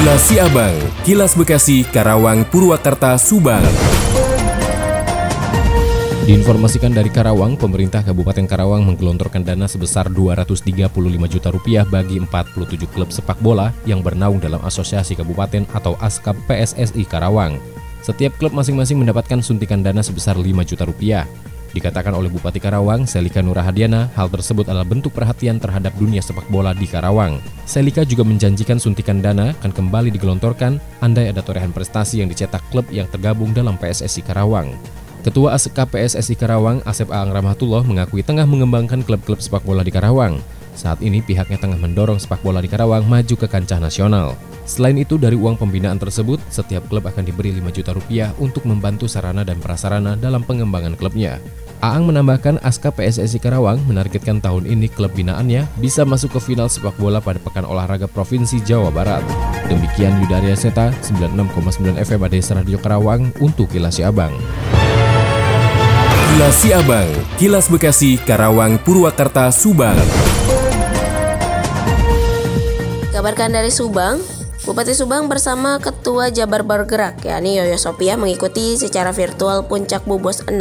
Kilas Siabang, Kilas Bekasi, Karawang, Purwakarta, Subang. Diinformasikan dari Karawang, pemerintah Kabupaten Karawang menggelontorkan dana sebesar 235 juta rupiah bagi 47 klub sepak bola yang bernaung dalam Asosiasi Kabupaten atau ASKAP PSSI Karawang. Setiap klub masing-masing mendapatkan suntikan dana sebesar 5 juta rupiah. Dikatakan oleh Bupati Karawang, Selika Nurahadiana, hal tersebut adalah bentuk perhatian terhadap dunia sepak bola di Karawang. Selika juga menjanjikan suntikan dana akan kembali digelontorkan andai ada torehan prestasi yang dicetak klub yang tergabung dalam PSSI Karawang. Ketua ASK PSSI Karawang, Asep Aang Rahmatullah mengakui tengah mengembangkan klub-klub sepak bola di Karawang. Saat ini pihaknya tengah mendorong sepak bola di Karawang maju ke kancah nasional. Selain itu, dari uang pembinaan tersebut, setiap klub akan diberi 5 juta rupiah untuk membantu sarana dan prasarana dalam pengembangan klubnya. Aang menambahkan Aska PSSI Karawang menargetkan tahun ini klub binaannya bisa masuk ke final sepak bola pada Pekan Olahraga Provinsi Jawa Barat. Demikian Yudaria Seta, 96,9 FM ADS Radio Karawang untuk Kilas Abang. Kilas Abang, Kilas Bekasi, Karawang, Purwakarta, Subang. Kabarkan dari Subang, Bupati Subang bersama Ketua Jabar Bergerak yakni Yoyo Sopia mengikuti secara virtual Puncak Bubos 6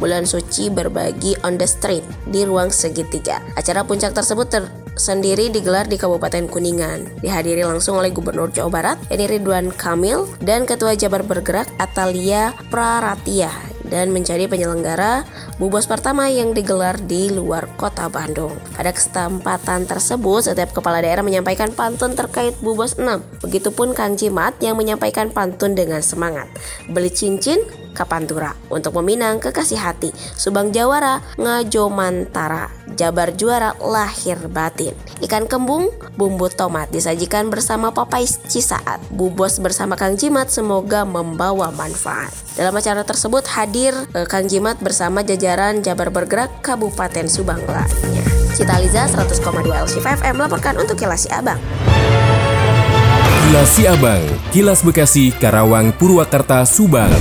Bulan Suci Berbagi on the Street di ruang segitiga. Acara puncak tersebut ter sendiri digelar di Kabupaten Kuningan. Dihadiri langsung oleh Gubernur Jawa Barat, Edi Ridwan Kamil, dan Ketua Jabar Bergerak Atalia Praratia dan menjadi penyelenggara Bubos pertama yang digelar di luar kota Bandung. Pada kesempatan tersebut, setiap kepala daerah menyampaikan pantun terkait Bubos 6. Begitupun Kang Jimat yang menyampaikan pantun dengan semangat. Beli cincin, Kapantura untuk meminang kekasih hati. Subang Jawara, Ngajo Mantara, Jabar juara lahir batin. Ikan kembung, bumbu tomat disajikan bersama Popeyes Cisaat. Bubos bersama Kang Jimat semoga membawa manfaat. Dalam acara tersebut hadir eh, Kang Jimat bersama jajaran Jabar Bergerak Kabupaten Subang lainnya. Cita Liza 100,2 LC5M melaporkan untuk Kilas Abang. Kilas Abang, Kilas Bekasi, Karawang, Purwakarta, Subang.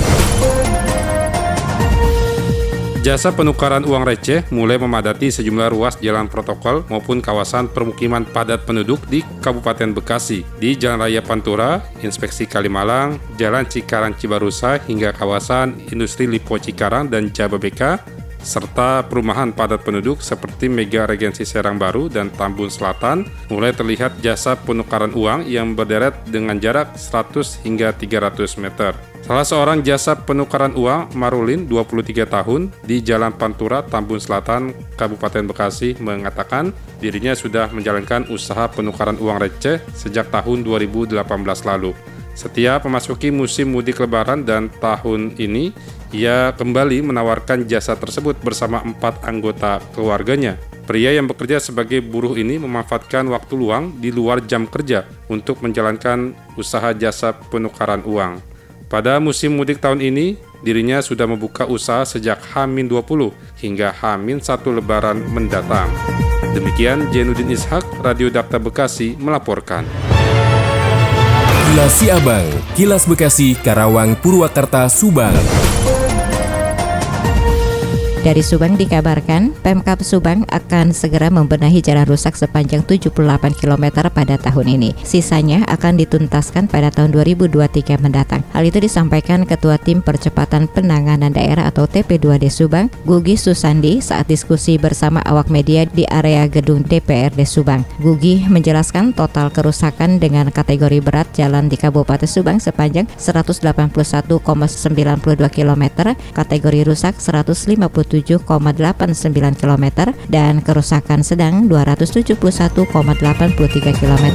Jasa penukaran uang receh mulai memadati sejumlah ruas jalan protokol maupun kawasan permukiman padat penduduk di Kabupaten Bekasi, di Jalan Raya Pantura, Inspeksi Kalimalang, Jalan Cikarang Cibarusa hingga kawasan Industri Lipo Cikarang dan Jababeka, serta perumahan padat penduduk seperti Mega Regensi Serang Baru dan Tambun Selatan, mulai terlihat jasa penukaran uang yang berderet dengan jarak 100 hingga 300 meter. Salah seorang jasa penukaran uang, Marulin, 23 tahun, di Jalan Pantura, Tambun Selatan, Kabupaten Bekasi, mengatakan dirinya sudah menjalankan usaha penukaran uang receh sejak tahun 2018 lalu. Setiap memasuki musim mudik lebaran dan tahun ini, ia kembali menawarkan jasa tersebut bersama empat anggota keluarganya. Pria yang bekerja sebagai buruh ini memanfaatkan waktu luang di luar jam kerja untuk menjalankan usaha jasa penukaran uang. Pada musim mudik tahun ini, dirinya sudah membuka usaha sejak H-20 hingga H-1 Lebaran mendatang. Demikian Jenudin Ishak, Radio Dakta Bekasi melaporkan. Kilas Abang, Kilas Bekasi, Karawang, Purwakarta, Subang. Dari Subang dikabarkan, Pemkap Subang akan segera membenahi jalan rusak sepanjang 78 km pada tahun ini. Sisanya akan dituntaskan pada tahun 2023 mendatang. Hal itu disampaikan Ketua Tim Percepatan Penanganan Daerah atau TP2D Subang, Gugi Susandi saat diskusi bersama awak media di area gedung DPRD Subang. Gugi menjelaskan total kerusakan dengan kategori berat jalan di Kabupaten Subang sepanjang 181,92 km, kategori rusak 150 177,89 km dan kerusakan sedang 271,83 km.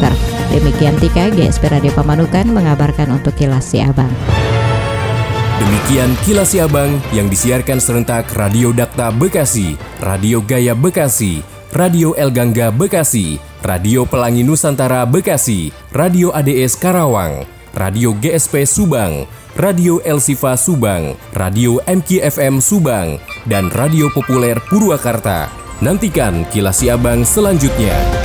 Demikian Tika GSP Radio Pamanukan mengabarkan untuk Kilas Siabang. Demikian Kilas Siabang yang disiarkan serentak Radio Dakta Bekasi, Radio Gaya Bekasi, Radio El Gangga Bekasi, Radio Pelangi Nusantara Bekasi, Radio ADS Karawang, Radio GSP Subang, Radio El Sifa Subang, Radio MKFM Subang, dan Radio Populer Purwakarta. Nantikan kilas Abang selanjutnya.